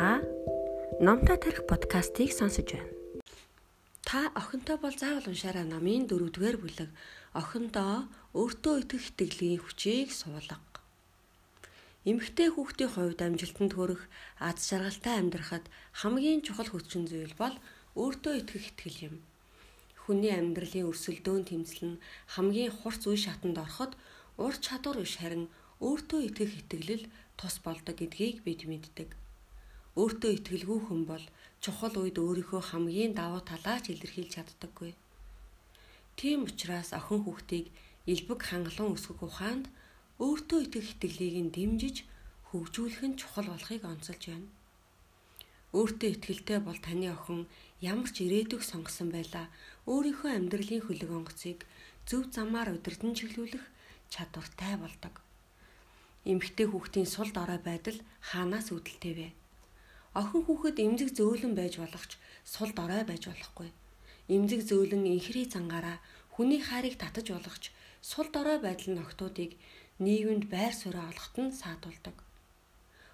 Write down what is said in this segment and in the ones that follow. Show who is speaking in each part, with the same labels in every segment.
Speaker 1: Та Номтой тарих подкастыг сонсож байна. Та охинтой бол заавал уншаарай намын дөрөвдүгээр бүлэг охиндоо өөртөө итгэх итгэлийн хүчийг суулга. Эмэгтэй хүүхдийн хувьд амжилтанд хүрэх аз жаргалтай амьдрахад хамгийн чухал хүчин зүйл бол өөртөө итгэх итгэл юм. Хүний амьдралын өрсөлдөөн тэмцэл нь хамгийн хурц үе шатанд ороход ур чадвар биш харин өөртөө итгэх итгэлэл тус болдог гэдгийг бид мэддэг өөртөө итгэлгүй хүн бол чухал үед өөрийнхөө хамгийн давуу талаа ч илэрхийлж чаддаггүй. Тийм учраас охин хүүхдийг элбэг хангалуун өсгөх ухаанд өөртөө итгэх итгэлийг нь дэмжиж хөгжүүлэх нь чухал болохыг онцолж байна. Өөртөө итгэлтэй бол таны охин ямар ч ирээдүг сонгосон байлаа өөрийнхөө амьдралын хөлөг онгоцыг зөв замаар удирдан чиглүүлэх чадвартай болдог. Эмэгтэй хүүхдийн сул дорой байдал хаанаас үүдэлтэй вэ? Охин хүүхэд эмзэг зөөлөн байж болох ч сул дорой байж болохгүй. Эмзэг зөөлөн инхри цангаараа хүний хайрыг татаж болох ч сул дорой байдал нь охтуудыг нийгэмд байр суурь олоход нь саадуулдаг.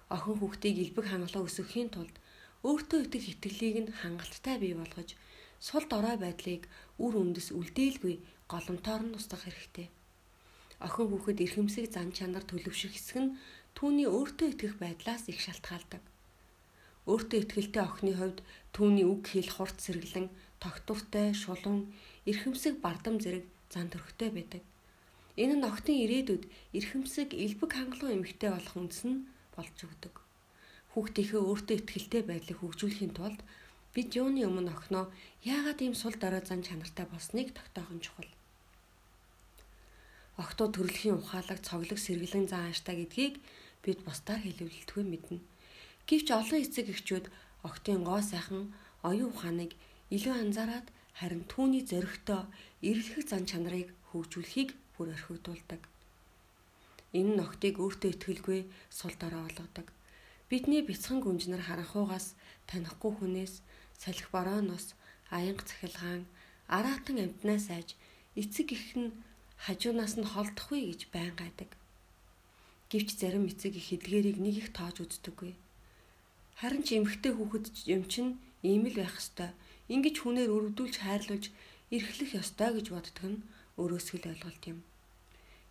Speaker 1: Охин хүүхдийг элбэг хангалуун өсгөхийн тулд өөртөө итгэх итгэлийг нь хангалттай бий болгож сул дорой байдлыг үр үндэс үлдээлгүй голомтоор нь устгах хэрэгтэй. Охин хүүхэд эрхэмсэг зан чанар төлөвшөх хэсэг нь түүний өөртөө итгэх байдлаас их шалтгаалдаг. Өөртөө ихтгэлтэй охины хувьд түүний үг хэл хурц сэргэлэн, тогтвортой, шулуун, эрхэмсэг бардам зэрэг зан төрхтэй байдаг. Энэ нь охтын ирээдүйд эрхэмсэг элбэг хангалуун эмэгтэй болох үндэс нь болж өгдөг. Хүүхдийнхээ өөртөө ихтгэлтэй байдлыг хөгжүүлэхийн тулд бид юуны өмнө охиноо яагаад ийм сул дорой зан чанартай болсныг тогтоох нь чухал. Охтоо төрөлхийн ухаалаг, цоглог, сэргэлэн зан ааштай гэдгийг бид бусдаар хэлүүлэлтгүй мэднэ. Гэвч олон эцэг эхчүүд октын гоо сайхан оюун ухааныг илүү анзаараад харин түүний зөрөгтэй эрэлхэг зан чанарыг хөгжүүлэхийг бүр орхигдуулдаг. Энэ нь октыг өөртөө итгэлгүй сул дорой болгодог. Бидний бяцхан гүнжнэр харанхуугаас танихгүй хүнээс салхи борооноос аянга цахилгаан араатан амтнаас айж эцэг их нь хажуунаас нь холдохгүй гэж байн гайдаг. Гэвч зарим эцэг их эдгээрийг нэг их тоож үздэггүй Харин ч эмгхтэй хүүхэд юм чинь ийм л байх ёстой. Ингиж хүнээр өрөвдүүлж хайрлуулж эрхлэх ёстой гэж боддог нь өөрөөсөө л ойлголт юм.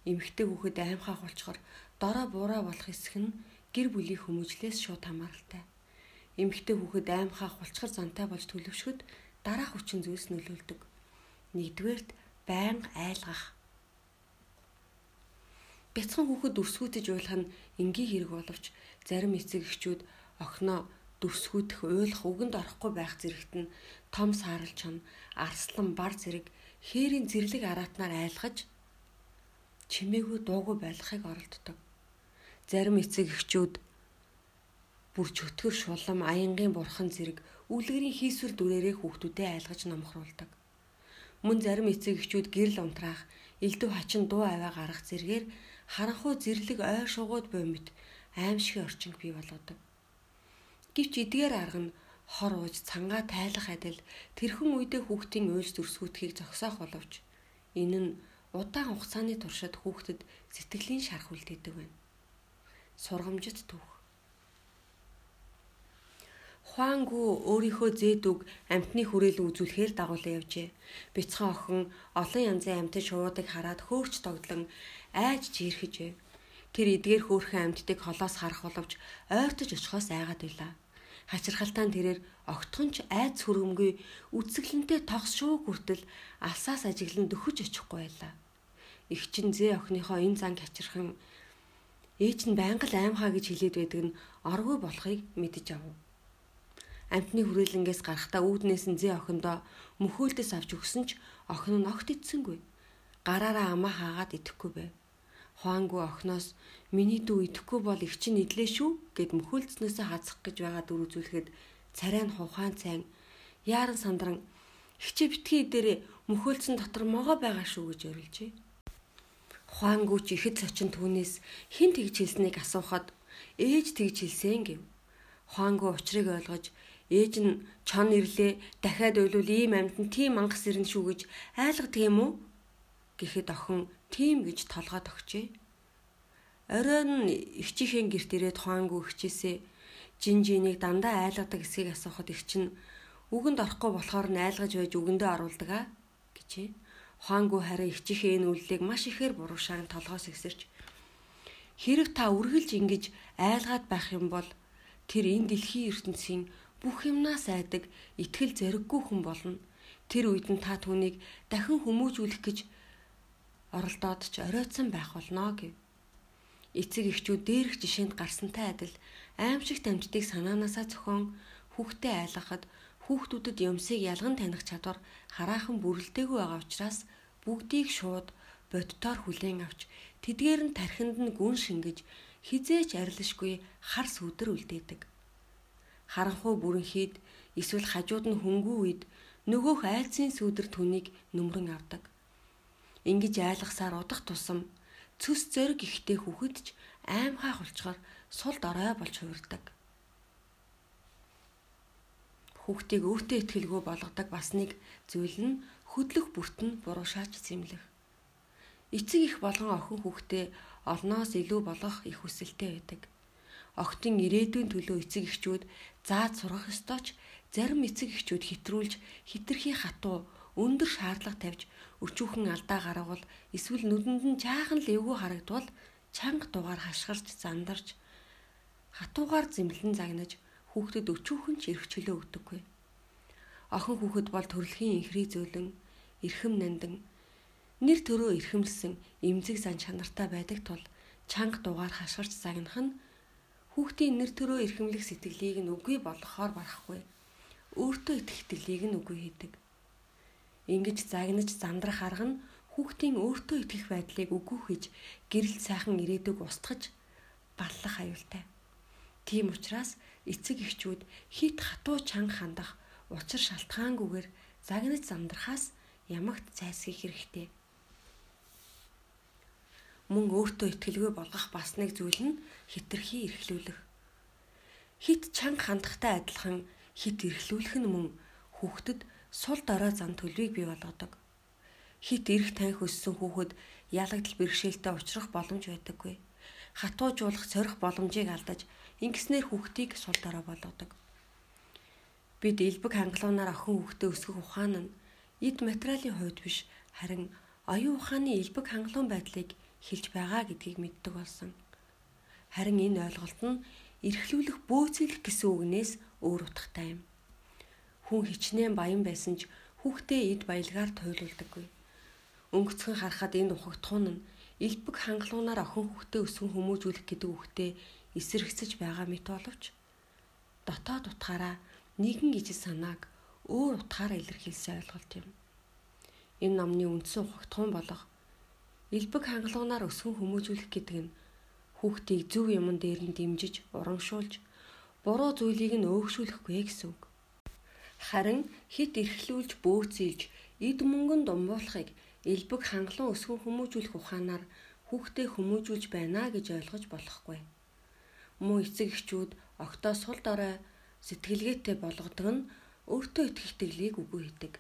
Speaker 1: Эмгхтэй хүүхэд аймхаа хулчхор дорой буураа болох эсэх нь гэр бүлийн хүмүүжлээс шууд хамааралтай. Эмгхтэй хүүхэд аймхаа хулчхар зантай болж төлөвшөхөд дараах хүчин зүйлс нөлөөлдөг. Нэгдүгээрт байнга айлгах. Бяцхан хүүхэд өрсгүүтэж уйлах нь энгийн хэрэг боловч зарим эцэг эхчүүд охиноо дүрсгүүдэх уйлах үгэнд орохгүй байх зэрэгт нь том сааралч нь арслан бар зэрэг хээрийн зэрлэг араатнаар айлгаж чимээгүй дуугүй байлгахыг оролддог. Зарим эцэг эхчүүд бүр чөтгөр шулам аянгийн бурхан зэрэг үлгэрийн хийсвэр дүрээрээ хүүхдүүдэд айлгаж номхруулдаг. Мөн зарим эцэг эхчүүд гэрэл унтраах, элдв хачин дуу аваа гарах зэргээр харанхуй зэрлэг ой шугууд буй мэт аимшигын орчинг бий болгодог. Гэвч эдгээр арга нь хор ууж цангаа тайлах адил тэрхэн үедээ хүүхдийн уйлж дүрсгүүдхийг зогсоох боловч энэ нь удаан хугацааны туршид хүүхдэд сэтгэлийн шарх үлдээдэг байна. Сургамжит түүх Хуангу өөрийнхөө зээдүг амтны хүрээлэн үзүүлэхээр дагуулсан явжээ. Бяцхан охин олон янзын амтын шуудыг хараад хөөрч тогдлон айж жирхэжээ. Тэр эдгээр хөөрхөн амттыг холоос харах боловч ойртож очихоос айгаад байлаа. Хачирхалтаа тэрээр огтхонч айц хөргөмгүй үцэглэнтэй тогс шууг хүртэл алсаас ажиглан дөхөж очихгүй байлаа. Их чин зээ охиныхоо энэ занг хачирхан ээж нь байнга л аймхаа гэж хэлээд байдаг нь оргүй болохыг мэдэж ав. Амтны хүрээлэнгээс гарахтаа үүднээс нь зээ охиндоо мөхөөлтөс авч өгсөн ч охин нь огт итсэнгүй. Гараараа амаа хаагаад идэхгүй байв. Хуангүй охноос миний дүү идэхгүй бол их чинь идлээ шүү гэд мөхөлдснөөсөө хазах гэж байгаа дүр үзүүлэхэд царай нь хувхаан цайн яаран сандран хичээ битгий дээр мөхөлдсөн дотор могоо байгаа шүү гэж орилжээ. Хуангүй ч ихэд сочин түүнээс хэн тэгж хэлснийг асуухад ээж тэгж хэлсэн гэв. Хуангүй учрыг ойлгож ээж нь чон ирлээ дахиад уйлвал ийм амьтан тийм мангас ирнэ шүү гэж айлгадаг юм уу? гэхэд охин тийм гэж толгойд өгчээ. Оройн ихчийнхээ герт ирээд хуангүй өгчээсээ Жинжинийг дандаа айлгадаг эсгийг асуухад их чинь үгэнд орохгүй болохоор найлгаж байж үгэндээ оруулдаг аа гэжээ. Хуангүй харин их чихээ энэ үйллийг маш ихээр буруушаар нь толгоос ихсэрч хэрэг та үргэлж ингэж айлгаад байх юм бол тэр энэ дэлхийн ертөнцийн бүх юмнаас айдаг итгэл зэрэггүй хүн болно. Тэр үед нь та түүнийг дахин хүмүүжүүлэх гэж оролдоод ч оройтсан байх болно гэв. Эцэг эхчүүд дээрх жишээнд гарсантай адил аимшигт амжтыг санаанаасаа зохион хүүхдэд айлгахад хүүхдүүдэд юмсыг ялган таних чадвар хараахан бүрэлдээгүй байгаа учраас бүгдийг шууд бодтоор хүлээн авч тэдгээр нь тархинд нь гүн шингэж хизээч арилшгүй хар сүдэр үлдээдэг. Харанхуй бүрэнхийд эсвэл хажууд нь хөнгүү үед нөгөөх айлцын сүдэр түүнийг нүмрэн авдаг. Ингиж айлгасаар удах тусам цөс зөрг ихтэй хүүхэд ч аймхаа хулчгаар сул дорой болж хувирдаг. Хүүхдийг өөртөө ихтгэлгүй болгодог бас нэг зүйл нь хөдлөх бүрт нь буруу шаач зэмлэх. Эцэг их болгон охин хүүхдээ олноос илүү болгох их хүсэлтэй байдаг. Охтын ирээдүйн төлөө эцэг эхчүүд зааж сургах ёстой ч зарим эцэг эхчүүд хэтрүүлж хитрхи хатуу өндөр шаардлага тавьж өчүүхэн алдаа гаргавал эсвэл нүдэнд нь жаахан л эвгүй харагдвал чанга дугаар хашгирч зандарч хатуугаар зэмлэн загнаж хүүхдэд өчүүхэн ч эрх чөлөө өгдөггүй. Охин хүүхэд бол төрөлхийн инхрий зөөлөн, эрхэм нандан, нэр төрөө эрхэмлсэн эмзэг зан чанартай байдаг тул чанга дугаар хашгирч загнах нь хүүхдийн нэр төрөө эрхэмлэх сэтгэлийг нь үгүй болгохоор барахгүй. Өөртөө итгэх итгэлийг нь үгүй хийдэг. Ингиж загнаж зандрах арга нь хүүхдийн өөртөө итгэх байдлыг үгүй хийж гэрэл сайхан ирээдүг устгаж баллах аюултай. Тийм учраас эцэг эхчүүд хит хатуу чанга хандах учир шалтгаангүйгээр загнаж замдрахаас ямагт зайлсхийх хэрэгтэй. Мөн өөртөө ихтгэлгүй болгох бас нэг зүйл нь хитрхи эрхлүүлэх. Хит чанга хандахтай адилхан хит эрхлүүлэх нь мөн хүүхдэд сул дорой зам төлөвийг бий болгодог. Хит эрх танх өссөн хүүхэд ялагдал бэрхшээлтэй учрах боломж байдаггүй. Хатуужуулах сорих боломжийг алдаж ингэснээр хүүхдийг сул дорой болгодог. Бид элбэг хангалуунаар охин хүүхдээ өсгөх ухаан нь эд материалын хувьд биш харин оюун ухааны элбэг хангалуун байдлыг хэлж байгаа гэдгийг мэддэг болсон. Харин энэ ойлголт нь эрхлүүлэх бөөцөөлөх гэсэн үгнээс өөр утгатай юм. Хүн хичнээн баян байсан ч хүүхдээ эд баялгаар туйлуулдаггүй. Өнгөцгөн харахад энэ ухагтхуун нь элбэг хангалуунаар охин хүүхдээ өсгөн хүмүүжүүлэх гэдэг үгтэй эсэргцэж байгаа мэт боловч дотоод утгаараа нэгэн ижил санааг өөр утгаараа илэрхийлсэн ойлголт юм. Энэ номны үндсэн ухагтхуун болох элбэг хангалуунаар өсгөн хүмүүжүүлэх гэдэг нь хүүхдийг зөв юмн дээр нь дэмжиж, урамшуулж, буруу зүйлийг нь өөгшүүлэхгүй гэсэн үг. Харин хит эрхлүүлж бөөцөөлж, эд мөнгөнд думбуулахыг элбэг хангалуун өсгөн хүмүүжүүлэх ухаанаар хүүхдээ хүмүүжүүлж байна гэж ойлгож болохгүй. Мөн эцэг эхчүүд октоо сул дорой сэтгэлгээтэй болгодог нь өөртөө итгэх итгэлийг үгүй хийдэг.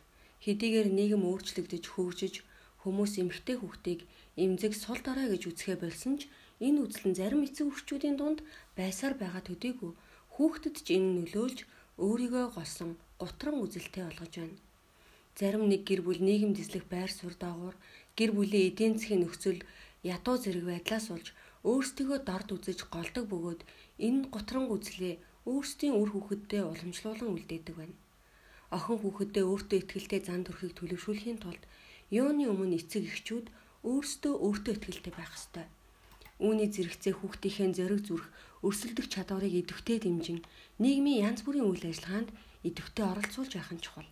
Speaker 1: Хэдийгээр нийгэм өөрчлөгдөж хөгжиж хүмүүс эмгтэй хүүхдийг эмзэг сул дараа гэж үзэхэ болсон ч энэ үзэл нь зарим эцэг эхчүүдийн дунд байсаар байгаа төдийгүй хүүхдэд ч энэ нөлөөлж өөрийгөө голсон гутран үзэлтэй болгож байна. Зарим нэг гэр бүл нийгэм дэслэх байр суурь дагуур гэр бүлийн эдийн засгийн нөхцөл ядуу зэрэг байдлаас болж өөрсдийгөө дорд үзэж голдог бөгөөд энэ гутран үзлээ өөрсдийн үр хүүхэддээ уламжлуулан үлдээдэг байна. Охин хүүхэддээ өөртөө ихтгэлтэй зан төрхийг төлөвшүүлэхийн тулд юуны өмнө эцэг эхчүүд өөрсдөө өөртөө ихтгэлтэй байх ёстой. Үүний зэрэгцээ хүүхдийнхээ зориг зүрх, өрсөлдөх чадварыг идэвхтэй дэмжин нийгмийн янз бүрийн үйл ажиллагаанд идэвхтэй оролцуулж байх нь чухал.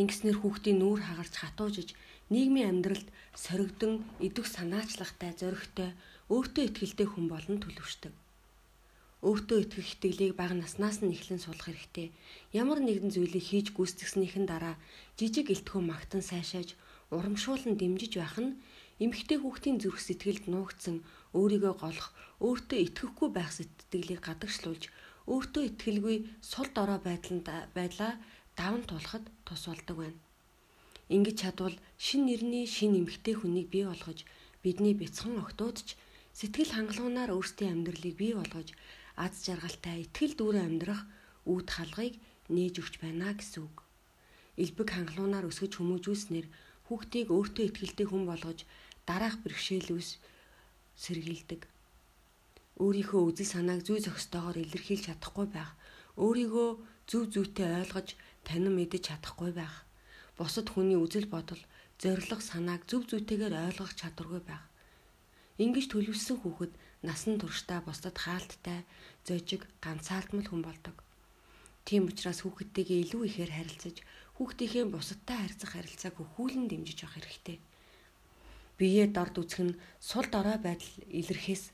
Speaker 1: Ингэснээр хүүхдийн нүүр хагарч хатуужиж нийгмийн амьдралд соригдсон идэх санаачлагтай, зоригтой, өөртөө ихтгэлтэй хүн болон төлөвшдөг өөртөө итгэх итгэлийг бага наснаас нь эхлэн суулгах хэрэгтэй. Ямар нэгэн зүйлийг хийж гүйцэтгснийхэн дараа жижиг элтгөө магтан сайшааж урамшуулан дэмжиж байх нь эмэгтэй хүүхдийн зүрх сэтгэлд нуугдсан өөрийгөө голох, өөртөө итгэхгүй байх сэтгэлийг гадагшлуулж, өөртөө итгэлгүй сул дорой байдланд байдлаа даван туулахад тус болдог байна. Ингэж чадвал шин нэрний шин эмэгтэй хүнийг бий болгож, бидний бяцхан огтуудч сэтгэл хангалуунаар өөрсдийн амьдралыг бий болгож аз жаргалтай итгэл дүүрэн амьдрах үүд халгыг нээж өгч байна гэсэн үг. Илбэг хангалуунаар өсгөж хүмүүжүүлснээр хүүхдийг өөртөө ихтэй хүн болгож дараах бэрхшээлүүс сэргийлдэг. Өөрийнхөө үзэл санааг зүй зохистойгоор илэрхийлж чадахгүй байх. Өөрийгөө зөв зүйтэй ойлгож танин мэдэж чадахгүй байх. Бусад хүний үзэл бодол, зориг санааг зөв зүйтэйгээр ойлгох чадваргүй байх. Ингиж төлөвлөсөн хүүхэд насан туршдаа бусдад хаалттай, зожиг, ганцаардмал хүн болдог. Тийм учраас хүүхэдтэйгээ илүү ихээр харилцаж, хүүхдийнхээ бусадтай харьцах харилцааг хөхүүлэн дэмжиж явах хэрэгтэй. Биеэ дорд үзэх нь сул дорой байдал илэрхээс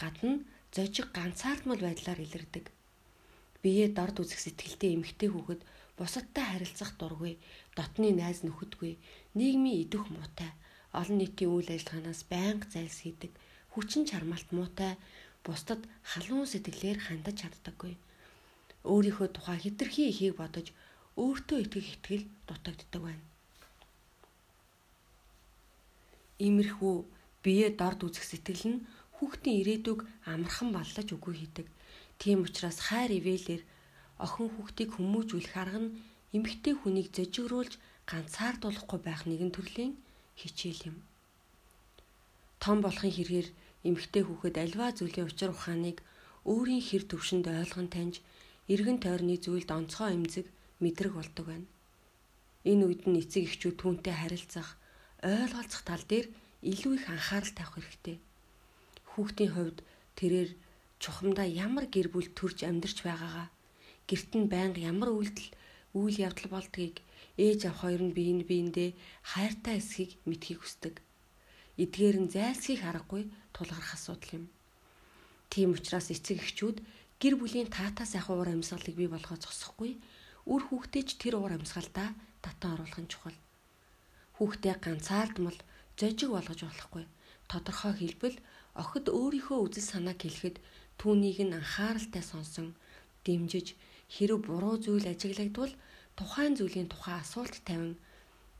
Speaker 1: гадна зожиг ганцаардмал байдлаар илэрдэг. Биеэ дорд үзэх сэтгэлтэй эмгтэй хүүхэд бусадтай харилцах дургүй, дотны найз нөхөдгүй, нийгмийн идэх муутай, олон нийтийн үйл ажиллагаанаас байнга зайлсхийдэг, хүчин чармаалт муутай, бусдад халуун сэтгэлээр хандаж чаддаггүй. Өөрийнхөө тухай хитрхи ихийг бодож өөртөө итгэх итгэл дутагддаг байна. Иймэрхүү биеэ дорд үзэх сэтгэл нь хүүхдийн ирээдүг амархан баллаж үгүй хийдэг. Тийм учраас хайр ивэлэр охин хүүхдийг хүмүүжүүлэх арга нь эмэгтэй хүнийг зожигруулж ганцаардуулахгүй байх нэгэн төрлийн хичээл юм. Том болохын хэрэгээр эмэгтэй хүүхэд альва зүйлийн учир ухааныг өөрийн хэр төвшөнд ойлгон таньж эргэн тойрны зүйлд онцгой эмзэг мэдрэг болдог байна. Энэ үед нь эцэг эхчүүд түүнтэй харилцах, ойлголцох тал дээр илүү их анхаарал тавих хэрэгтэй. Хүүхдийн хувьд тэрээр чухамдаа ямар гэр бүл төрж амьдарч байгаагаа, гэрт нь байнга ямар үйлдэл үйл явдал болдгийг ээж ав хоёр нь биеийн биендээ хайртай эсхийг мэдхийг хүсдэг. Эдгээр нь зайлсхийх аргагүй тулгарх асуудал юм. Тийм учраас эцэг эхчүүд гэр бүлийн таатай сайхан уур амьсгалыг бий болгож зогсохгүй үр хүүхдээч тэр уур амьсгалдаа татан оруулах нь чухал. Хүүхдээ ганцаардмал зожиг болгож болохгүй. Тодорхой хэлбэл охид өөрийнхөө үзэл санааг хэлэхэд түүнийг нь анхааралтай сонсон, дэмжиж, хэрэг буруу зүйл ажиглагдвал тухайн зүйлийн тухай асуулт тавин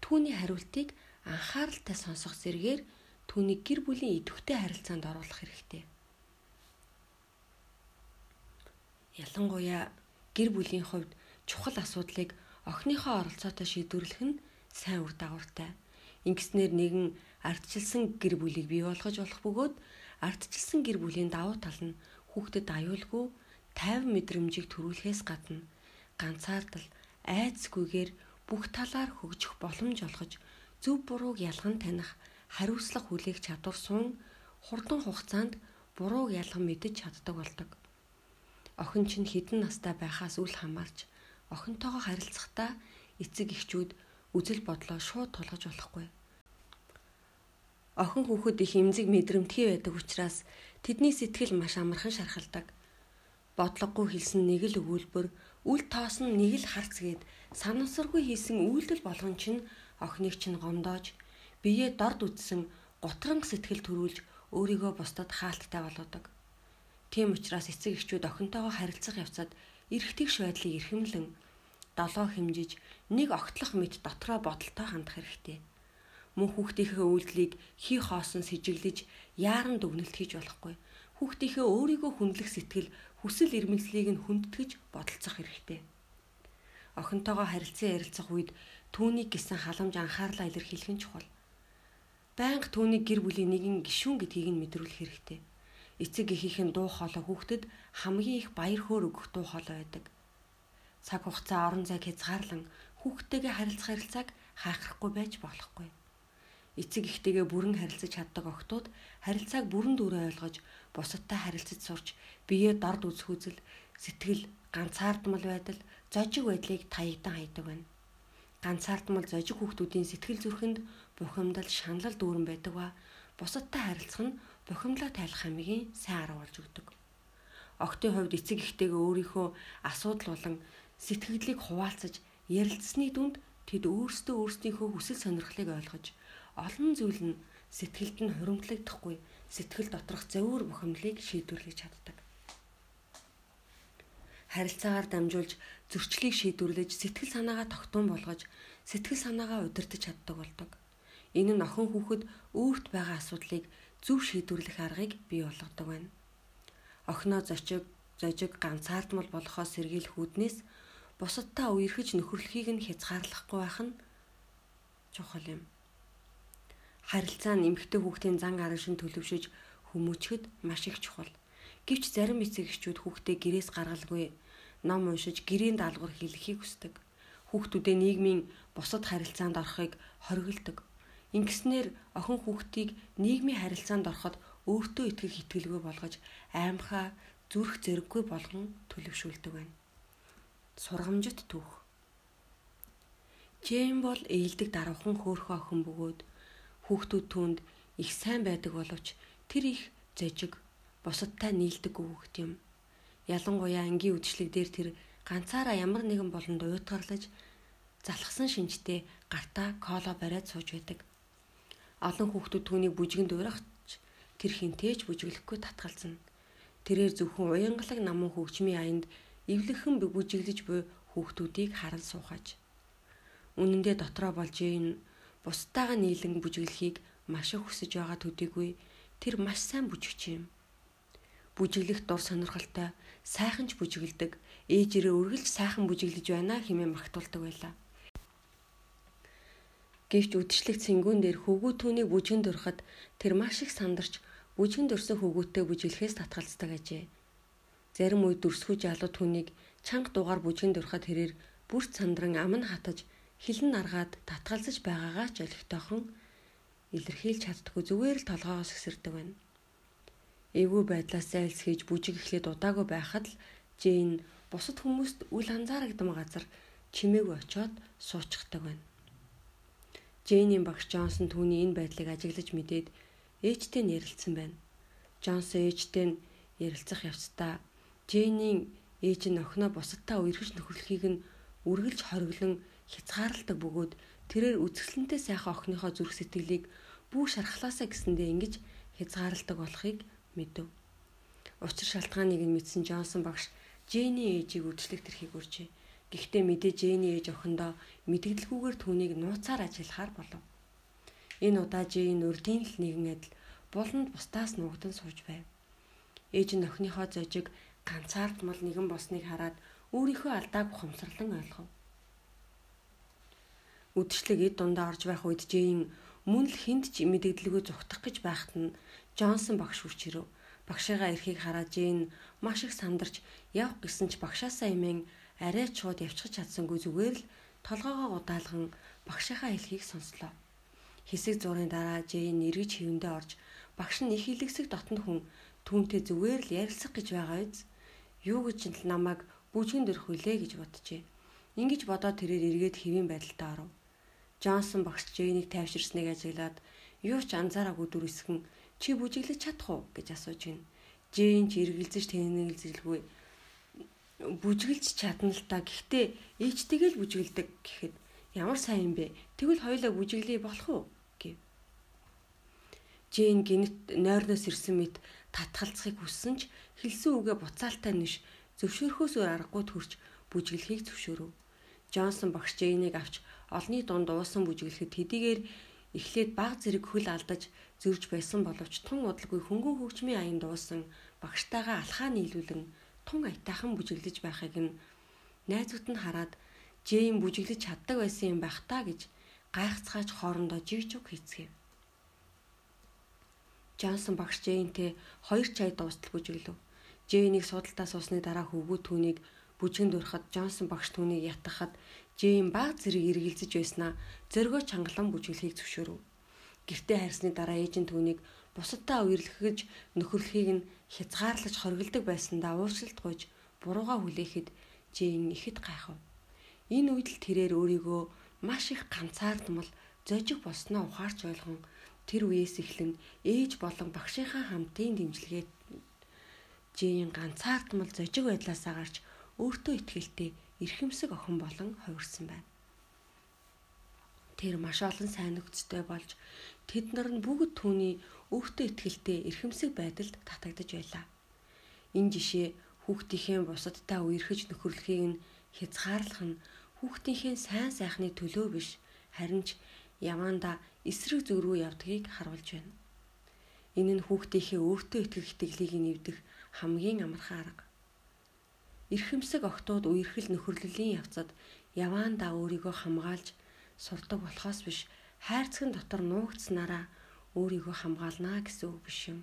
Speaker 1: түүний хариултыг анхааралтай сонсох зэргээр түүнийг гэр бүлийн идэвхтэй харилцаанд оруулах хэрэгтэй. Ялангуяа гэр бүлийн хувьд чухал асуудлыг охиныхоо оролцоотой шийдвэрлэх нь сайн үр дагавартай. Ингэснээр нэгэн ардчилсан гэр бүлийг бий болгож болох бөгөөд ардчилсан гэр бүлийн давуу тал нь хүүхдэд аюулгүй 50 мэдрэмжийг төрүүлэхээс гадна ганцаардал айцгүйгээр бүх талаар хөгжих боломж олгож зөв бурууг ялган таних хариуцлага хүлээх чадвар суун хурдан хугацаанд бурууг ялган мэдэж чаддаг болдог. Охин чинь хідэн настай байхаас үл хамаарч охинтойгоо харилцахдаа эцэг эхчүүд үзэл бодлоо шууд тулгаж болохгүй. Охин хүүхэд их эмзэг мэдрэмтгий байдаг учраас тэдний сэтгэл маш амархан шархалдаг. Бодлогогүй хэлсэн нэг л өгүүлбэр, үл тоосон нэг л харц гээд санамсаргүй хийсэн үйлдэл болгон чинь охиныг чинь гомдоож, биеэ дорд үтсэн гутранг сэтгэл төрүүлж өөрийгөө бусдад хаалттай болгодог. Тийм учраас эцэг эхчүүд охинтойгоо харилцах явцад эргэтгэж байдлыг эрхэмлэн долоо хэмжиж нэг огтлох мэт дотроо бодолтой хандах хэрэгтэй. Мөн хүүхдийнхээ үйлдэлийг хий хоосон сэжиглэж яаран дүгнэлт хийж болохгүй. Хүүхдийнхээ өөрийгөө хүндлэх сэтгэл хүсэл эрмэлзлийг нь хүндэтгэж бодолцох хэрэгтэй. Охинтойгоо харилцан ярилцах үед түүнийг гисэн халамж анхаарлаа илэрхийлэх нь чухал. Байнга түүнийг гэр бүлийн нэгэн гишүүн гэдгийг нь мэдрүүлэх хэрэгтэй эцэг эхийнхэн дуу хоолой хүүхдэд хамгийн их баяр хөөр өгөх дуу хоолой байдаг. Цаг хугацаа орон зайг хязгаарлан хүүхдтэйгээ харилцах харилцааг хаахрахгүй байж болохгүй. Эцэг эхтэйгээ бүрэн харилцаж чаддаг охтууд харилцааг бүрэн дүүрээ ойлгож бусадтай харилцаж сурч биеэ дорд үзэх үзэл сэтгэл ганцаардмал байдал зожиг байдлыг таягдан хайдаг байна. Ганцаардмал зожиг хүүхдүүдийн сэтгэл зүрхэнд бухимдал шаналл дүүрэн байдаг ба бусадтай харилцах нь бухимдлаа тайлах хамгийн сайн арга болж өгдөг. Охтын хувьд эцэг эхтэйгээ өөрийнхөө асуудал болон сэтгэлдлийг хуваалцаж ярилцсны дүнд тэд өөрсдөө өөрсдийнхөө хүсэл сонирхлыг ойлгож олон зүйл нь сэтгэлд нь хуримтлагдахгүй сэтгэл доторх зөвөр бухимдлыг шийдвэрлэж чаддаг. Харилцаагаар дамжуулж зөрчлийг шийдвэрлэж сэтгэл санаагаа тогтун болгож сэтгэл санаагаа удирдах чаддаг болдог. Энэ нь охин хүүхэд өөрт байгаа асуудлыг зөв шийдвэрлэх аргыг бий болгодог байна. Охиноо зочиг зожиг ганцаардмал болохоос сэргийлэх үүднээс бусадтай үерхэж нөхөрлөхийг нь хязгаарлахгүй байх нь чухал юм. Харилцаа нь эмгтэй хүүхдийн зан аран шин төлөвшөж хүмүүчгэд маш их чухал. Гэвч зарим эцэг эхчүүд хүүхдээ гэрээс гаргалгүй ном уншиж гэрийн даалгавар хийлгэхийг хүсдэг. Хүүхдүүдээ нийгмийн бусад харилцаанд орохыг хориглодог. Ингэснээр охин хүүхдийг нийгмийн харилцаанд ороход өөртөө итгэх итгэлгүй болгож аймхаа зүрх зэрэггүй болгон төлөвшүүлдэг байна. Сургамжит түүх. Джейн бол ээлдэг даруухан хөөхөн охин бөгөөд хүүхдүүд түнд их сайн байдаг боловч тэр их зожиг бусадтай нийлдэггүй хүүхд юм. Ялангуяа ангийн үдшилэг дээр тэр ганцаараа ямар нэгэн болонд уйтгарлаж залхсан шинжтэй гартаа кола бариад сууж байдаг. Олон хүүхдүүд түүнийг бүжгэнд уурахч тэр хинтээж бүжиглэхгүй татгалзана. Тэрээр зөвхөн уянгалаг намун хөгжмийн аянд эвлэхэн бүжиглэж буй хүүхдүүдийг харан суухаж. Үнэн дээр дотроо болж ийн бусдаагаа нийлэн бүжиглэхийг маш их хүсэж байгаа төдийгүй тэр маш сайн бүжигч юм. Бүжиглэх дур сонирхолтой, сайхан ч бүжиглдэг, ээжээрээ үргэлж сайхан бүжиглэж байна хэмээн магтуулдаг байлаа. Гэвч үдшилэг цэнгүүн дээр хөвгүү түүнийг бүжгэнд өрхөд тэр маш их сандарч бүжгэнд өрсөн хөвгүүтэй бүжиглэхээс татгалздаг ажээ. Зарим үед дүрсгүй жалуу түүнийг чанга дугаар бүжгэнд өрхөд тэрээр бүрт сандран ам нь хатаж хилэн наргаад татгалзаж байгаагаа ч олигтойхон илэрхийлж чаддгүй зүгээр л толгоогоос гисэрдэг байна. Эвгүй байдлаас зайлсхийж бүжиг эхлээд удаагүй байхад л Жэйн бусад хүмүүст үл анзаарагдсан газар чимээгүй очиод суучихдаг байна. Жэйний багш Джонсон түүний энэ байдлыг ажиглаж мэдээд ээжтэй нь ярилцсан байна. Джонсон ээжтэй нь ярилцах явцдаа Жэйний ээж нь охиноо бусадтай үерхэж нөхөрлөхийг нь үргэлж хориглон хязгаарладаг бөгөөд тэрээр үзэсгэлэнтэй сайхан охиныхоо зүрх сэтгэлийг бүү шархлаасаа гэсэндээ ингэж хязгаарладаг болохыг мэдэв. Учир шалтгааныг нь мэдсэн Джонсон багш Жэйний ээжийг үдшилэг тэрхийг үржээ. Гэхдээ мэдээ Жэйний ээж охиндоо мэдгэлгүйгээр түүнийг нууцаар ажиллахаар болов. Энэ удаа Жэйн урдийн л нэгэн адил буланд бусдаас нуугдан сууж байв. Ээж нь охиныхоо зожиг ганцаардмал нэгэн босныг хараад өөрийнхөө алдааг ухамсарлан ойлгов. Үдшилэг эд дундаа орж байх үед Жэйн мөн л хүнд ч мэдэгдлгүй зүхтах гэж байхад нь Джонсон багш хүрч ирэв. Багшигаа эрхийг хараад Жэйн маш их сандарч явах гэсэн ч багшаасаа имэн арай ч шууд явчихж чадсангүй зүгээр л толгоогоо удаалган багшийнхаа хэлхийг сонслоо. Хэсэг зургийн дараа Жэйн эргэж хөвөндөө орж багш нь их илгэсэг дотнд хүн түүнтэй зүгээр л ярилцах гэж байгаа биз. Юу гэж л намайг бүжгэн дөрөх вүлээ гэж боджээ. Ингиж бодоод тэрээр эргээд хэвийн байдалтай оров. Джонсон багш Жэйнийг тайвширсныг ажиглаад юу ч анзаараагүй дүрсгэн чи бүжиглэж чадах уу гэж асууж гин. Жэйн ч эргэлзэж тэнэгэлзэлгүй бүжиглж чадна л та гэхдээ ээжтэйгээ л бүжиглдэг гэхэд ямар сайн юм бэ? Тэгвэл хоёулаа бүжиглэе болох уу? гэв. Жэйн гинт нойрноос ирсэн мэт татгалцахыг хүссэн ч хэлсэн үгээ буцаалтаа нэш зөвшөөрөхөөс өөр аргагүй төрч бүжиглэхийг зөвшөөрөв. Джонсон багш Жэйнийг авч олны дунд уусан бүжиглэхэд хэдийгээр эхлээд баг зэрэг хөл алдаж зөрж байсан боловч тун удалгүй хөнгөн хөгжмийн аянд дуусан багштайгаа алхаа нийлүүлэн тун аятайхан бүжиглэж байхыг нь найзууд нь хараад Джейн бүжиглэж чаддаг байсан юм байх та гэж гайхацгааж хоорондоо жигжиг хийцгээв. Джонсон багш Джейнтэй хоёр чай дуустал бүжиглэв. Джейнийг судалтаа суусны дараа хөвгүү түүнийг бүжгэнд өрхөд Джонсон багш түүнийг ятгахад Джейн баг зэрэг эргэлзэж байснаа зөргөө чангалан бүжиглэхийг зөвшөөрөв. Гэртээ харсны дараа ээж нь түүнийг бусадтай үерлэхэж нөхөрлөхийг нь хязгаарлаж хоригддаг байсандаа уучлалт гуйж бурууга хүлээхэд Джейн ихэд гайхав. Энэ үед л тэрээр өөрийгөө маш их ганцаардмал зожиг болсноо ухаарч ойлгон тэр үеэс эхлэн ээж болон багшийнхаа хамтын дэмжлэгээ Джейн ганцаардмал зожиг байдлаасаа гарч өөртөө ихтэй эрхэмсэг охин болон хувирсан байна. Тэр маш олон сайн нөхцөтэй болж тэд нар нь бүгд түүний өөртөө ихтэй эрхэмсэг байдалд татагдж байлаа. Энэ жишээ хүүхдийнхээ бусадтай үерхэж нөхөрлөхийг нь хязгаарлах нь хүүхдийнхээ сайн сайхны төлөө биш харин ч яваанда эсрэг зүг рүү явдгийг харуулж байна. Энэ нь хүүхдийнхээ өөртөө итгэх итгэлийг нэвдэх хамгийн амархан арга. Эрхэмсэг охтууд үерхэл нөхөрлөлийн явцад яваандаа өөрийгөө хамгаалж сурдаг болохоос биш хайрцагын дотор нуугдснараа өөрийгөө хамгаалнаа гэсэн үг биш юм.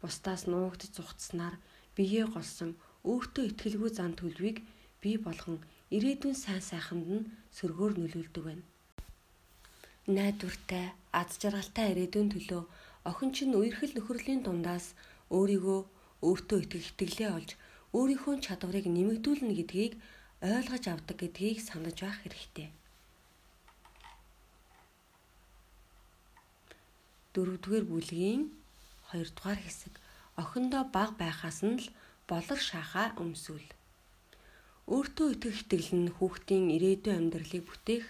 Speaker 1: Бусдаас нуугдж зүхтснаар биеэ голсон өөртөө ихтгэлгүй зан төлөвийг бий болгон ирээдүйн сайн сайханд нь сөргөөр нөлөөлдөг байна. Найдвартай, аз жаргалтай ирээдүйн төлөө охин чинь үерхэл нөхөрлийн дундаас өөрийгөө өөртөө итгэх итгэлээ олж өөрийнхөө чадварыг нэмэгдүүлнэ гэдгийг ойлгож авдаг гэдгийг санаж байх хэрэгтэй. Дөрөвдүгээр бүлгийн 2 дугаар хэсэг охиндоо баг байхаас нь л болор шахаа өмсүүл. Өөртөө итгэх итгэл нь хүүхдийн ирээдүйн амьдралыг бүтээх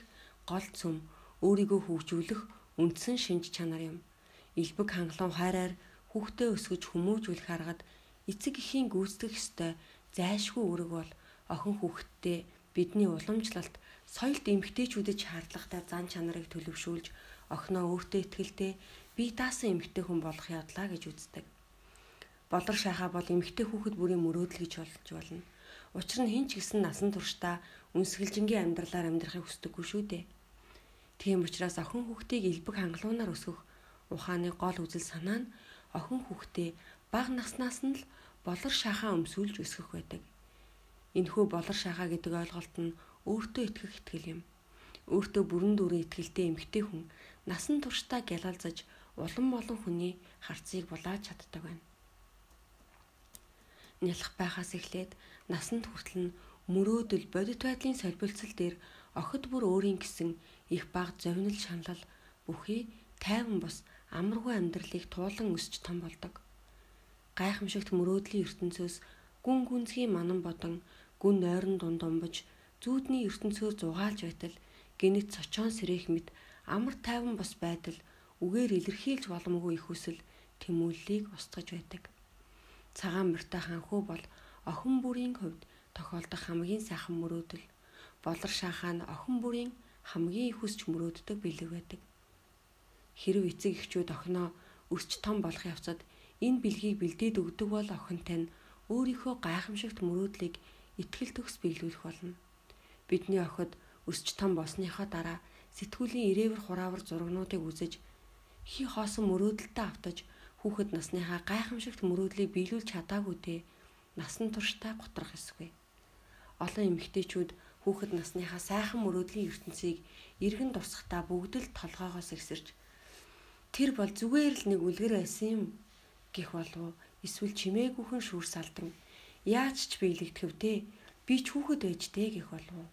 Speaker 1: гол цөм өөрийгөө хөгжүүлэх үндсэн шинж чанар юм. Илбэг хангалуун хайраар хүүхдээ өсгөж хүмүүжүүлэх аргад эцэг эхийн гүйцэтгэх ёстой зайлшгүй үүрэг бол охин хүүхэдтэй бидний уламжлалт соёлт эмгтээчүүдэд шаардлагатай зан чанарыг төлөвшүүлж охиноо өөртөө ихтэй бие даасан эмгтэй хүн болох ядлаа гэж үздэг. Болор шахаа бол эмгтэй хүүхэд бүрийн мөрөөдөл гэж болж болно. Учир нь хэн ч гэсэн насан туршдаа үнсгэлжингийн амьдралаар амьдрахыг хүсдэггүй шүү дээ. Тийм учраас охин хүүхдийг элбэг хангалуунаар өсгөх ухааны гол үзэл санаа нь охин хүүхдээ бага наснаас нь л болор шахаа өмсүүлж өсгөх байдаг. Энэхүү болор шахаа гэдэг ойлголт нь өөртөө итгэх итгэл юм. Өөртөө бүрэн дүрийн итгэлтэй эмгтэй хүн насан туршдаа гялалзаж улам олон хүний харцыг булааж чаддаг байна. Нялх байхаас эхлээд насанд хүртэл нь мөрөөдөл бодит байдлын солилцол дээр охид бүр өөрийн гэсэн их баг зовнил шанал бүхий тайван бус амаргүй амьдралыг туулан өсч том болдог. Гайхамшигт мөрөөдлийн ертөнцөөс гүн гүнзгий манан бодон гүн нойрон дунд умбаж зүүдний ертөнцөөр зугаалж байтал гинэт цочоон сэрээх мэт амар тайван бос байдал үгээр илэрхийлж боломгүй их хүсэл тэмүүллийг устгаж байдаг. Цагаан морьтой ханхуу бол охин бүрийн хувьд тохиолдох хамгийн сайхан мөрөөдөл. Болор шахаа нь охин бүрийн хамгийн их хүсч мөрөөддөг бэлэг байдаг. Хэрв эцэг эхчүүд охиноо өсч том болох явцад энэ бэлгийг бэлдээд өгдөг бол охинтой нь өөрийнхөө гайхамшигт мөрөөдлийг итгэл төгс биелүүлэх болно. Бидний охид өсч том болсныхоо дараа сэтгүүлийн ирээвэр хураавар зурагнуудыг үзэж хий хоосон мөрөөдөлтөд автаж хүүхэд насныхаа гайхамшигт мөрөөдлийг биелүүлж чадаагүй те насан туршдаа готрох эсгүй. Олон эмэгтэйчүүд хүүхэд насныхаа сайхан мөрөөдлийн ертөнцийг эргэн тусахтаа бүгд л толгоогоос ихсэрч тэр бол зүгээр л нэг үлгэр байсан юм гэх болов эсвэл чимээгүйхэн шүүр салдан яаж ч биелэгдэв те би ч хүүхэд байж те гэх болов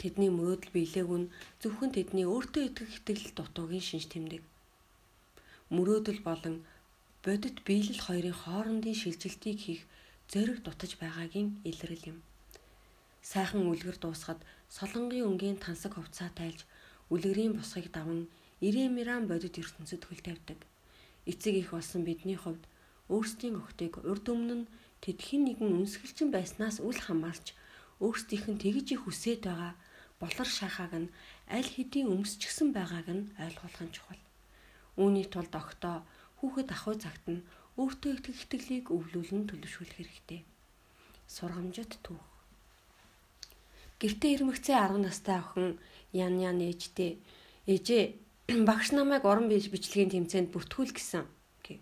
Speaker 1: Тэдний мөрөөдөл биелээг нь зөвхөн тэдний өөртөө итгэх итгэл дутуугийн шинж тэмдэг. Мөрөөдөл болон бодит биелэл хоёрын хоорондын шилжилтийг хийх зориг дутаж байгаагийн илрэл юм. Сайхан үлгэр дуусахад солонгийн өнгийн тансаг хувцаа тайлж үлгэрийн босхыг даван ирэмиран бодит ертөнцид хөл тавьдаг. Эцэг их болсон бидний хувьд өөрсдийн охтыг урд өмнө нь тэдхийн нэгэн үнсгэлчин байснаас үл хамаарч өөрсдийнх нь тэгж их хүсээд байгаа болор шахааг нь аль хэдийн өмсчихсэн байгааг нь ойлгох нь чухал. Үүний тулд октоо хүүхэд ахуй цагт нь өөртөө итгэх итгэлийг өвлүүлэн төлөвшүүлэх хэрэгтэй. Сургамжит түүх. Гэртээ ирмэгцээ 10 настай охин ян ян ээжтэй ээжээ багш намайг уран бичлэгийн тэмцээнд бүртгүүл гэсэн гэв.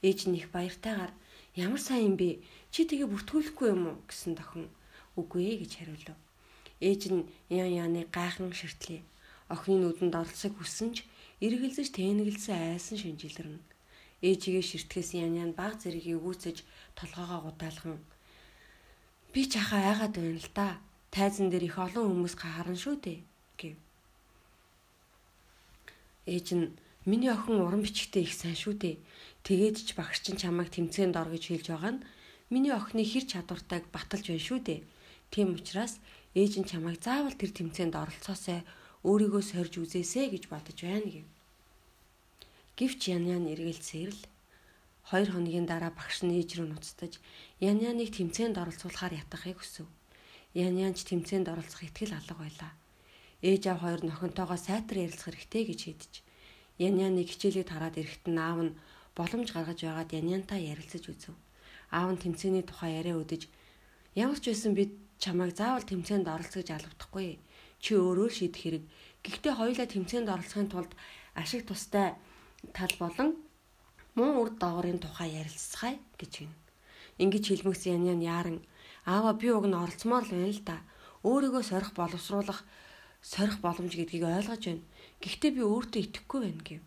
Speaker 1: Ээж нь их баяртайгаар ямар сайн юм бэ? Чи тэгээ бүртгүүлэхгүй юм уу гэсэн тохин үгүй ээ гэж хариулв. Ээж нь ян яаны гайхан ширтлээ. Охины нүдэнд оролцохыг хүсэн ч эргэлзэж тэнэгэлсэн айсан шинжилэрнэ. Ээжигээ ширтгэс ян ян баг зэргийг өгөөцөж толгоогоо гудаалхан би ч ахаа айгаад байна л да. Тайзан дээр их олон хүмүүс гарна шүү дээ гэв. Ээж нь миний охин уран бичгтээ их сайн шүү дээ. Тэгээд ч багш чинь чамайг тэмцээнд ор гэж хэлж байгаа нь миний охины хэр чадвартайг баталж байна шүү дээ. Тийм учраас ээж нь чамайг заавал тэр тэмцээнд оролцоосоо өөрийгөө сорж үзээсэй гэж бодож байна гэв. Гэвч ян ян эргэлцээр л хоёр хоногийн дараа багш нь ээж рүү нуцтаж ян яныг тэмцээнд оролцуулахаар ятгахыг хүсв. Ян янч тэмцээнд оролцох итгэл алга байлаа. Ээж аав хоёр нохинтойгоо сайтар ярилцах хэрэгтэй гэж шийдэж ян яныг хичээлээ тараад ирэхэд нь аав нь боломж гаргаж байгаад ян янтаа ярилцаж үзв. Аав нь тэмцээний тухай яриа өдөж Ямар ч байсан бид чамайг заавал тэмцээнд оролцож алавдахгүй. Чи өөрөө л шийдэх хэрэг. Гэхдээ хоёулаа тэмцээнд оролцохын тулд ашиг тустай тал болон муу урд доогорын тухай ярилцгаая гэж гин. Ингиж хэлмэгс ян ян яаран аава би уг нь оролцмоор л байна л да. Өөрийгөө сорих боловсруулах сорих боломж гэдгийг ойлгож байна. Гэхдээ би өөртөө итгэхгүй байна гэв.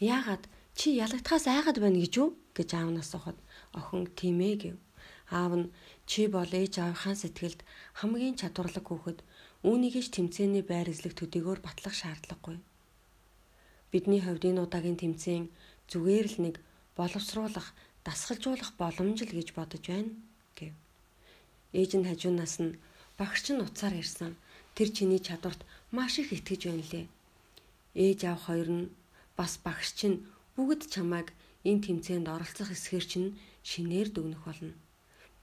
Speaker 1: Яагаад чи ялагдхаас айгаад байна гэж юу гэж аавнаас асуухад охин тийм ээ гэв. Аав нь чи бол ээж аавынхаа сэтгэлд хамгийн чадварлаг хүүхэд үүнийг ч тэмцээний байр эзлэх төдийгөөр батлах шаардлагагүй. Бидний хувьд энэ удаагийн тэмцээн зүгээр л нэг боловсруулах, дасгалжуулах боломж л гэж бодож байна гэв. Ээж нь хажуунаас нь багш нь уцаар ирсэн. Тэр чиний чадварт маш их итгэж байна лээ. Ээж аав хоёр нь бас багш чинь бүгд чамайг энэ тэмцээнд оролцох эсхэр чинь шинээр дүгнэх болно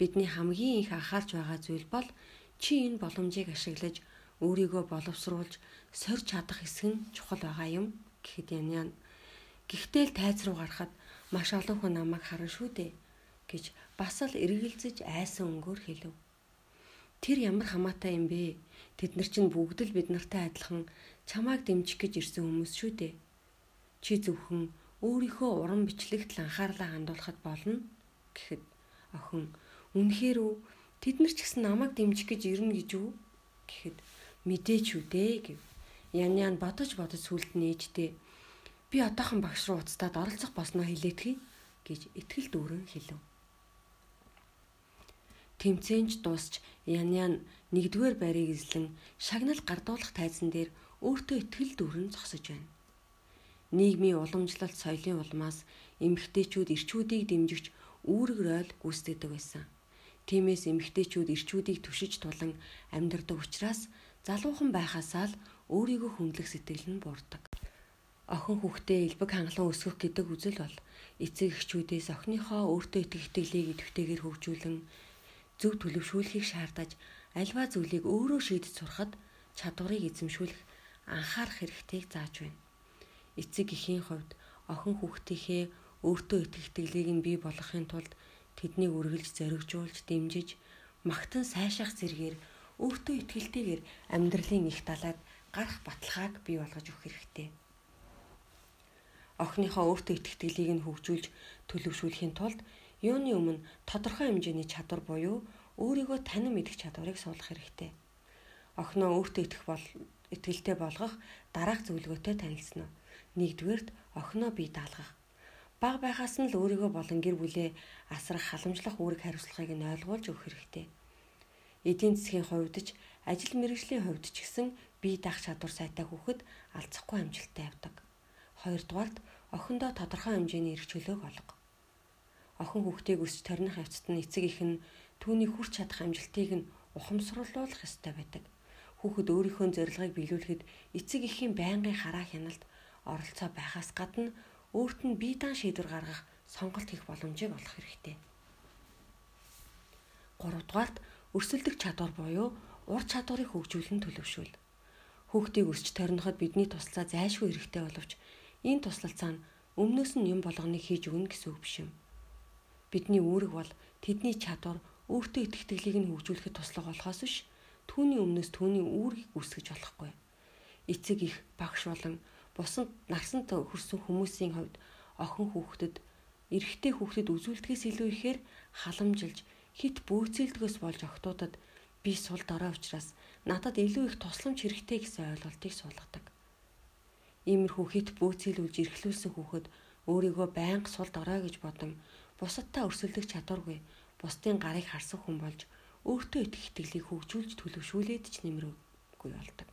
Speaker 1: бидний хамгийн их анхаарч байгаа зүйл бол чи энэ боломжийг ашиглаж өөрийгөө боловсруулж сорж чадах хэсэг нь чухал байгаа юм гэхэд яна. Гэхдээ л тайз руу гарахад маш олон хүн намайг харна шүү дээ гэж бас л эргэлзэж айсан өнгөөр хэлв. Тэр ямар хамаатай юм бэ? Тэд нар чинь бүгд л бид нартай адилхан чамааг дэмжих гэж ирсэн хүмүүс шүү дээ. Чи зөвхөн өөрийнхөө уран бичлэгт л анхаарлаа хандуулахад болно гэхэд охин Үнэхээр үү? Тэд нар ч гэсэн намайг дэмжих гэж ирнэ гэж үү? гэхэд мэдээч үү дээ гэв. Ян ян бодож бодож сүлд нээжтэй. Би одоохон багш руу уцтаад оролцох болсноо хэлээтгэе гэж итгэл дүүрэн хэлв. Тэмцээнч дуусч ян ян нэгдүгээр байрыг эзлэн шагнал гардуулах тайзан дээр өөртөө итгэл дүүрэн зогсож байна. Нийгмийн уламжлалт соёлын улмаас эмэгтэйчүүд эрчүүдийг дэмжигч үүрэг ройл гүйцэтгэдэг байсан. Тиймээс эмэгтэйчүүд ирчүүдийг түшиж тулан амьдардаг учраас залуухан байхасаа л өөрийгөө хүндлэх сэтгэл нь буурдаг. Охин хүүхдээ элбэг хангалан өсгөх гэдэг үзэл бол эцэг эхчүүдээс охиныхоо өөртөө итгэх итгэлийг идэвхтэйгээр хөгжүүлэн зөв төлөвшүүлэхийг шаардаж альва зүйлийг өөрөө шийдэж сурахад чадварыг эзэмшүүлэх анхаарах хэрэгтэйг зааж байна. Эцэг эхийн хувьд охин хүүхдийнхээ өөртөө итгэх итгэлийг нь бий болгохын тулд тэднийг үргэлж зоригжуулж дэмжиж магтан сайшаах зэргээр өөртөө ихтэйгээр амьдралын их талаад гарах баталгааг бий болгож өгөх хэрэгтэй. Охиныхоо өөртөө итгэлийг нь хөгжүүлж төлөвшүүлэхийн тулд юуны өмнө тодорхой хэмжээний чадвар буюу өөрийгөө танин мэдэх чадварыг суулгах хэрэгтэй. Охиноо өөртөө итгэх бол итгэлтэй болгох дараах зөвлөгөөтэй танилцсан нь. Нэгдүгээрт охиноо бие даалгах. Баг байхаас нь л өөрийгөө болон гэр бүлээ асрах халамжлах үүрэг хариуцлагыг нь ойлгуулж өгөх хэрэгтэй. Эдийн засгийн хувьд ч ажил мэргэжлийн хувьд ч гэсэн бие даах чадвар сайтай хүүхэд алцахгүй амжилттай явдаг. Хоёрдугаарт охиндоо тодорхой хэмжээний эрх чөлөөг олго. Охин хүүхдийг өсч тарних явцад нь эцэг их нь түүний хүрч чадах амжилтыг нь ухамсарлуулах ёстой байдаг. Хүүхэд өөрийнхөө зорилгыг биелүүлэхэд эцэг эхийн байнгын хараа хяналт оролцоо байхаас гадна өөрт нь бие даан шийдвэр гаргах сонголт хийх боломжийг олох хэрэгтэй. 3 дугаарт өрсөлдөх чадвар буюу ур чадварыг хөгжүүлэн төлөвшүүл. Хүүхдийг өсч торноход бидний туслалцаа зайлшгүй хэрэгтэй боловч энэ туслалцаа нь өмнөөс нь юм болгоныг хийж өгнө гэсэн үг биш юм. Бидний үүрэг бол тэдний чадвар өөртөө итгэхтэйглийг нь хөгжүүлэхэд туслах болохоос биш түүний өмнөөс түүний үүргийг үүсгэж болохгүй. Эцэг их багш болон бусад нагсанд хүрсэн хүмүүсийн хувьд охин хүүхдэд эрэгтэй хүүхдэд үзүүлдгээс илүү ихээр халамжилж хит бөөцөлдгөөс болж охтуудад би сул дорой учраас надад илүү их тусламж хэрэгтэй гэсэн ойлголтыг суулгадаг. Иймэрхүү хит бөөцөлүүлж эрхлүүлсэн хүүхэд өөрийгөө байнга сул дорой гэж бодон бусадтай өрсөлдөх чадваргүй бусдын гарыг харсан хүн болж өөртөө итгэх итгэлийг хөгжүүлж төлөвшүүлээд ч нэмэргүй болдог.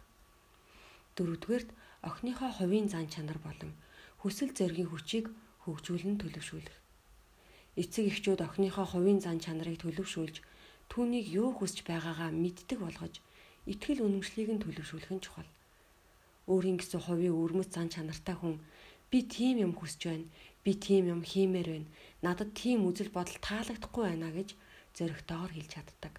Speaker 1: Дөрөвдүгээрт охиныхоо хувийн зан чанар болон хүсэл зоригийн хүчийг хөгжүүлэн төлөвшүүлэх. Эцэг эхчүүд охиныхоо хувийн зан чанарыг төлөвшүүлж түүнийг юу хүсэж байгаагаа мэддэг болгож итгэл үнэмшлийг нь төлөвшүүлэх нь чухал. Өөрийн гэсэн хувийн өвөрмөц зан чанартай хүн би тийм юм хүсэж байна. Би тийм юм хиймээр байна. Надад тийм үзэл бодол таалагдахгүй байна гэж зөрөгтэйгээр хэлж чаддаг.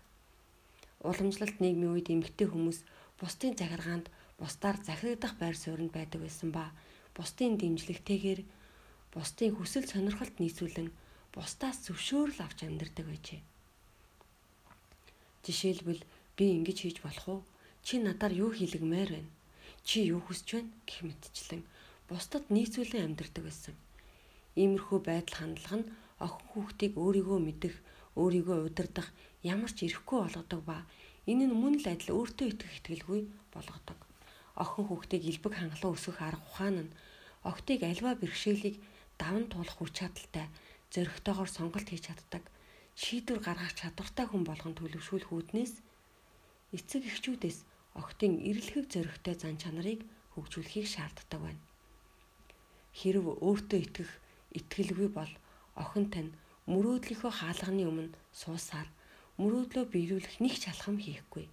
Speaker 1: Уламжлалт нийгмийн үед эмгтэй хүмүүс бусдын захиргаанд бусдаар захирагдах байр суурьнд байдаг байсан ба бусдын дэмжлэгтэйгээр бусдын хүсэл сонирхолд нийцүүлэн бусдаас зөвшөөрөл авч амьдардаг байжээ. Жишээлбэл би ингэж хийж болох уу? Чи надаар юу хийлгмээр байна? Чи юу хүсэж байна гэх мэтчлэн бусдад нийцүүлэн амьдардаг байсан. Иймэрхүү байдал хандлага нь охин хүүхдийг өөрийгөө мэдэх, өөрийгөө удирдах ямар ч ирэхгүй болгодог ба энэ нь мөн л адил өөртөө итгэх итгэлгүй болгодог. Охин хүүхдийг илбэг хангалуун өсгөх арга ухаан нь охтыг альва бэрхшээлийг даван туулах хүч чадалтай, зөрөгтэйгоор сонголт хийж чаддаг, шийдвэр гаргах чадвартай хүн болгон төлөвшүүлэх үүднээс эцэг эхчүүдээс охтын эрэлхэг зөрөгтэй зан чанарыг хөгжүүлэхийг шаарддаг байна. Хэрв өөртөө итгэх итгэлгүй бол охин тань мөрөөдлийнхөө хаалганы өмнө суусаар мөрөөдлөө биелүүлэх нэг шалхам хийхгүй.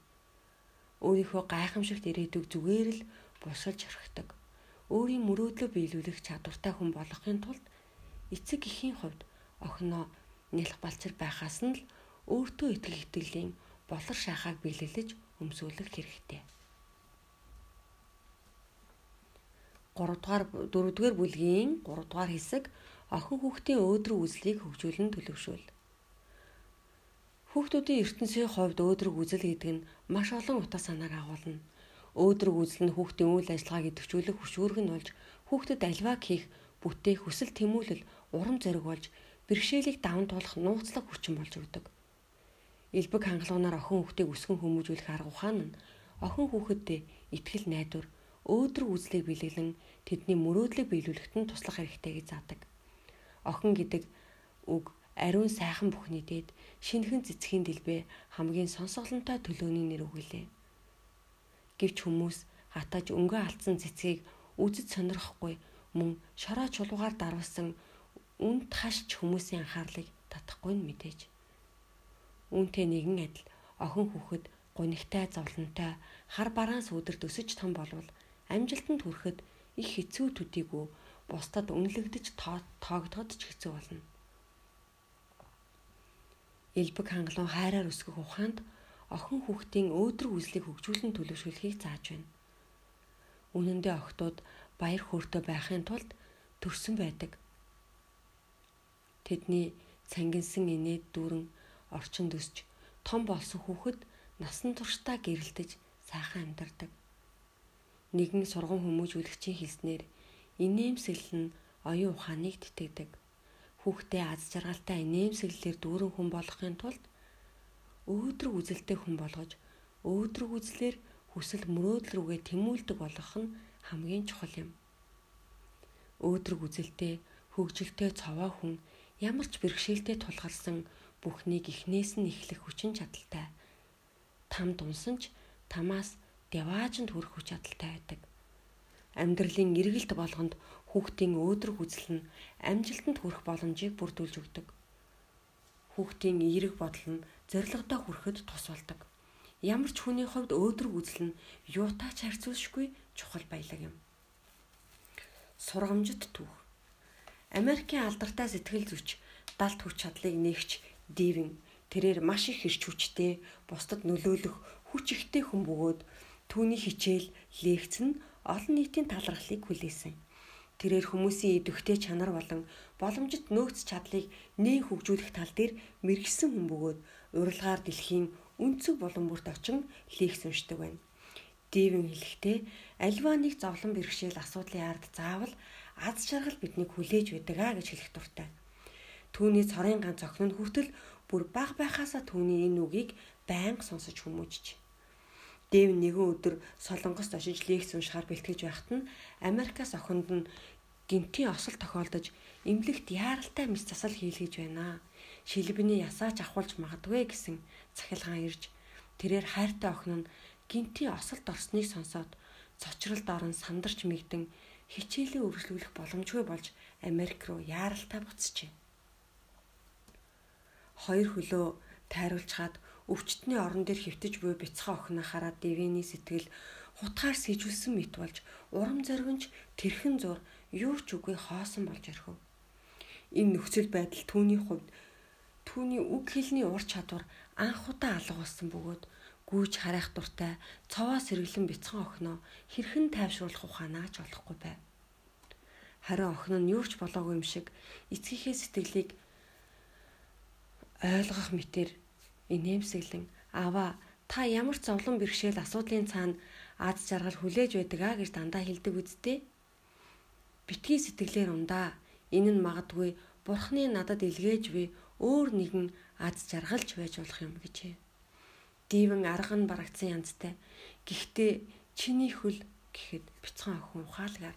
Speaker 1: Өөрийнхөө гайхамшигт ирээдүг зүгээр л бушилж орхидог. Өөрийн мөрөөдлөө биелүүлэх чадвартай хүн болохын тулд эцэг эхийн хувьд охиноо нэлх балчир байхаас нь л өөртөө итгэх итгэлийн болор шахааг биелэлж өмсүүлэх хэрэгтэй. 3 дугаар 4 дугаар бүлгийн 3 дугаар хэсэг охин хүүхдийн өөдрөг үзлийг хөгжүүлэн төлөвшүүл. Хүүхдүүдийн ертөнцийн хувьд өөдрөг үзэл гэдэг нь маш олон утга санааг агуулна. Өөдрөг үзэл нь хүүхдийн үйл ажиллагааг идэвхжүүлэх хөшүүрэг нь болж хүүхдэд альваг хийх, бүтээх, хүсэл тэмүүлэл, урам зориг болж бэрхшээлийг даван туулах нууцлаг хүчин болж өгдөг. Илбэг хангалагнаар охин хүүхдийг өсгөн хүмүүжүүлэх арга ухаан нь охин хүүхэддээ итгэл найдвар, өөдрөг үзлийг бэлэглэн тэдний мөрөөдлийг биелүүлэхэд нь туслах хэрэгтэй гэж заадаг. Охин гэдэг үг ариун сайхан бүхний дээд шинхэн цэцгийн дэлбээ хамгийн сонсголонтой төлөөний нэр үгэлээ. Гэвч хүмүүс хатаж өнгөө алдсан цэцгийг үзэж сонирхгүй мөн шороо чулуугаар дарвасан үнд хашч хүмүүсийн анхаарлыг татахгүй нь мэдээж. Үүнтэй нэгэн адил охин хүүхэд гунигтай зовлонтой хар бараан сүдэрт өсөж том болвол амжилтанд хүрэхэд их хэцүү төдийгүй бусдад үнэлэгдэж тоогдоход ч хэцүү болно элбэг хангалуун хайраар өсгөх ухаанд охин хүүхдийн өөдрөг үзлийг хөгжүүлэн төлөвшүүлэхийг зааж байна. Үнэн дээр охтууд баяр хөөртэй байхын тулд төрсөн байдаг. Тэдний цангинсан инээд дүүрэн орчинд өсч том болсон хүүхэд насан туршдаа гэрэлтэж сайхан амьдардаг. Нэгэн сургам хүмүүжүүлэгчийн хэлснээр инээмсэглэл нь оюун ухааныг тэтгэдэг хүүхдээ аз жаргалтай инээмсэглэлээр дүүрэн хүн болохын тулд өөдрөг үзэлтэй хүн болгож өөдрөг үзлэр хүсэл мөрөөдөл рүүгээ тэмүүлдэг болгох нь хамгийн чухал юм. Өөдрөг үзэлтэй хөгжилтэй цаваа хүн ямар ч бэрхшээлтэй тулгарсан бүхнийг эхнээс нь эхлэх хүчин чадалтай. Там дунсан ч тамаас деваажинд хүрэх хүч чадалтай байдаг. Амьдралын эргэлт болгонд хүүхдийн өөдрөг үзэл нь амжилтанд хүрэх боломжийг бүрдүүлж өгдөг. Хүүхдийн эерэг бодол нь зорилгодоо хүрэхэд тус болдог. Ямар ч хүний хувьд өөдрөг үзэл нь юутаач харьцуулшгүй чухал баялаг юм. Сургамжит түүх. Америкийн алдартай сэтгэл зүйч далд хүч чадлыг нээгч Дивин тэрээр маш их хэрч хүчтэй бусдад нөлөөлөх хүч ихтэй хүн бөгөөд түүний хичээл лекц нь олон нийтийн талархлыг хүлээсэн. Тэрээр хүмүүсийн идэвхтэй чанар болон боломжит нөөц чадлыг нээн хөгжүүлэх тал дээр мэрэгсэн хүн бөгөөд урилгаар дэлхийн өнцөг булан бүрт очин лекц уншдаг байна. Дэвин хэлэхдээ альва нэг зовлон бэрхшээл асуудлын ард заавал аз жаргал биднийг хүлээж байдаг а гэж хэлэх дуртай. Түүний цорын ганц охин нь хүртэл бүр баг байхаасаа түүний энэ үгийг байнга сонсож хүмүүжж. Дэв нэгэн өдөр Солонгост очиж лекц уншихаар бэлтгэж байхад нь Америкаас охинд нь гинтийн осол тохиолдож эмнэлэгт яаралтай мэс засал хийлгэж байна. Шилбэний ясаач авахулж магадгүй гэсэн захилгаан ирж тэрээр хайртай охин нь гинтийн осолд орсныг сонсоод цочролд орон сандарч мэгдэн хичээлээ үргэлжлүүлэх боломжгүй болж Америк руу яаралтай буцжээ. Хоёр хөлөө тайруулж хаад өвчтний орон дээр хөвтөж буй бяцхан охиноо хараад Дэвиний сэтгэл хутгаар сэжүүлсэн мэт болж урам зоригч тэрхэн зур юу ч үгүй хоосон болж орхив. Энэ нөхцөл байдал түүний хувьд түүний үг хэлний ур чадвар анх удаа алга болсон бөгөөд гүйж харах дуртай цовоо сэргэлэн бяцхан охиноо хэрхэн тайвшруулах ухаанаач олохгүй байв. Харин охин нь юу ч болоогүй юм шиг эцгийнхээ сэтгэлийг ойлгох мэтэр инээмсэглэн Аваа та ямар ч зовлон бэрхшээл асуудлын цаана аз жаргал хүлээж байдаг а гэж дандаа хэлдэг үсттэй. Битгий сэтгэлээр ундаа энэ нь магадгүй бурхны надад илгээж буй өөр нэгэн аз жаргалж байж болох юм гэжээ. Дивэн арга нь барагдсан янзтай. Гэхдээ чиний хөл гэхэд бяцхан охин ухаалгаар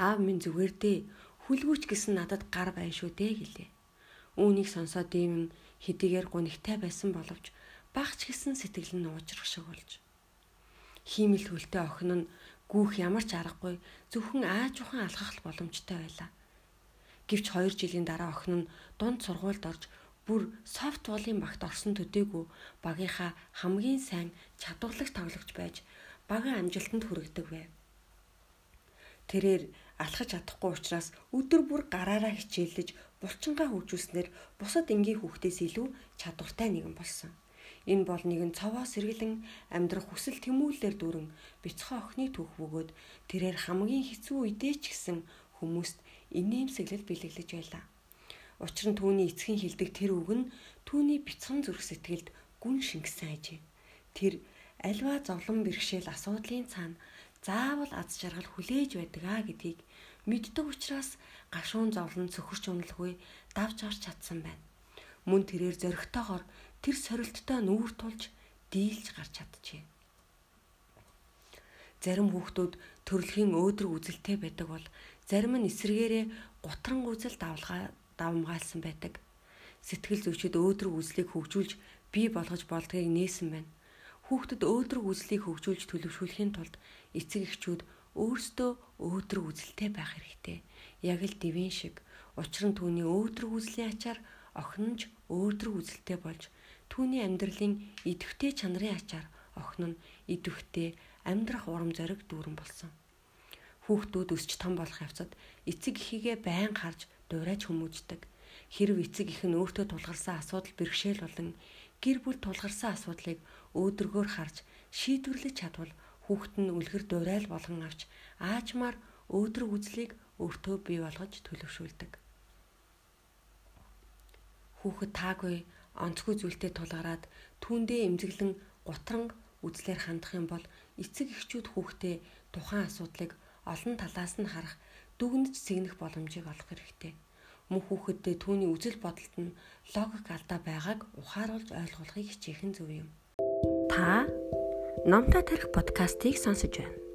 Speaker 1: аав минь зүгээр дээ хүлгүүч гэсэн надад гар байна шүү дээ гэлээ. Үүнийг сонсоод дивэн хэдийгээр гунигтай байсан боловч багч гисэн сэтгэл нь уужрах шиг болж. Хиймэл хөлтэй охин нь гүүх ямар ч аргагүй зөвхөн аажуухан алхах боломжтой байлаа. Гэвч 2 жилийн дараа охин нь дунд сургуульд орж бүр софтболын багт орсон төдийгүй багийнхаа хамгийн сайн чадварлагч тоглогч байж багийн амжилтанд хүрэгдэг байв. Тэрээр алхаж чадахгүй учраас өдөр бүр гараараа хичээллэж булчингаа хөгжүүлснээр бусад энгийн хүүхдээс илүү чадвартай нэгэн болсон. Энэ бол нэгэн цовоо сэргэлэн амьдрах хүсэл тэмүүлэлээр дүүрэн бяцхан охины түүх бөгөөд тэрээр хамгийн хэцүү үедээ ч гэсэн хүмүүст инээмсэглэл бэлэглэж байлаа. Учир нь түүний эцгийн хилдэг тэр үг нь түүний бяцхан зүрх сэтгэлд гүн шингэсэн ажээ. Тэр альва зовлон бэрхшээл асуудлын цаана заавал аз жаргал хүлээж байдаг а гэдгийг мэддэг учраас гашуун зовлон цөхөрч уналгүй давж гарч чадсан байна. Мөн тэрээр зөрөгтэйгоор тэр сорилттой нүүр тулж дийлж гарч чадчихэ. Зарим хүүхдүүд төрөлхийн өөдрөг үзэлтэй байдаг бол зарим нь эсрэгээрээ гутран үзэл давлгаа давмгаалсан байдаг. Сэтгэл зүйчид өөдрөг үзлийг хөгжүүлж бий болгож болдгийг нээсэн байна. Хүүхдэд өөдрөг үзлийг хөгжүүлж төлөвшүүлэхийн тулд эцэг эхчүүд өөрсдөө өөдрөг үзэлтэй байх хэрэгтэй. Яг л дивэн шиг. Учир нь түүний өөдрөг үзлийн ачаар охин нь ч өөдрөг үзэлтэй болж түүний амьдралын идэвхтэй чанарын ачаар охин нь идэвхтэй амьдрах урам зориг дүүрэн болсон. Хүүхдүүд өсч том болох явцад эцэг эхийгээ байн харж дуурайж хүмүүждэг. Хэрв эцэг эх нь өөртөө тулгарсан асуудал бэрхшээл болон гэр бүл тулгарсан асуудлыг өөдрөгөөр харж шийдвэрлэж чадвал хүүхэд нь үлгэр дурайл болгон авч аажмаар өөдрөг үзлийг өөртөө бий болгож төлөвшүүлдэг. Хүүхэд таагүй онцгүй зүйлтэй тулгараад түүндээ эмзэглэн гутранг үзлээр хандах юм бол эцэг эхчүүд хүүхдээ тухайн асуудлыг олон талаас нь харах дүгнэж сэгнэх боломжийг олох хэрэгтэй. Мөн хүүхэддээ түүний үзэл бодолд нь логик алдаа байгааг ухааруулж ойлгуулахыг хичээх нь зөв юм. Та Номтой тарих подкастыг сонсож байна.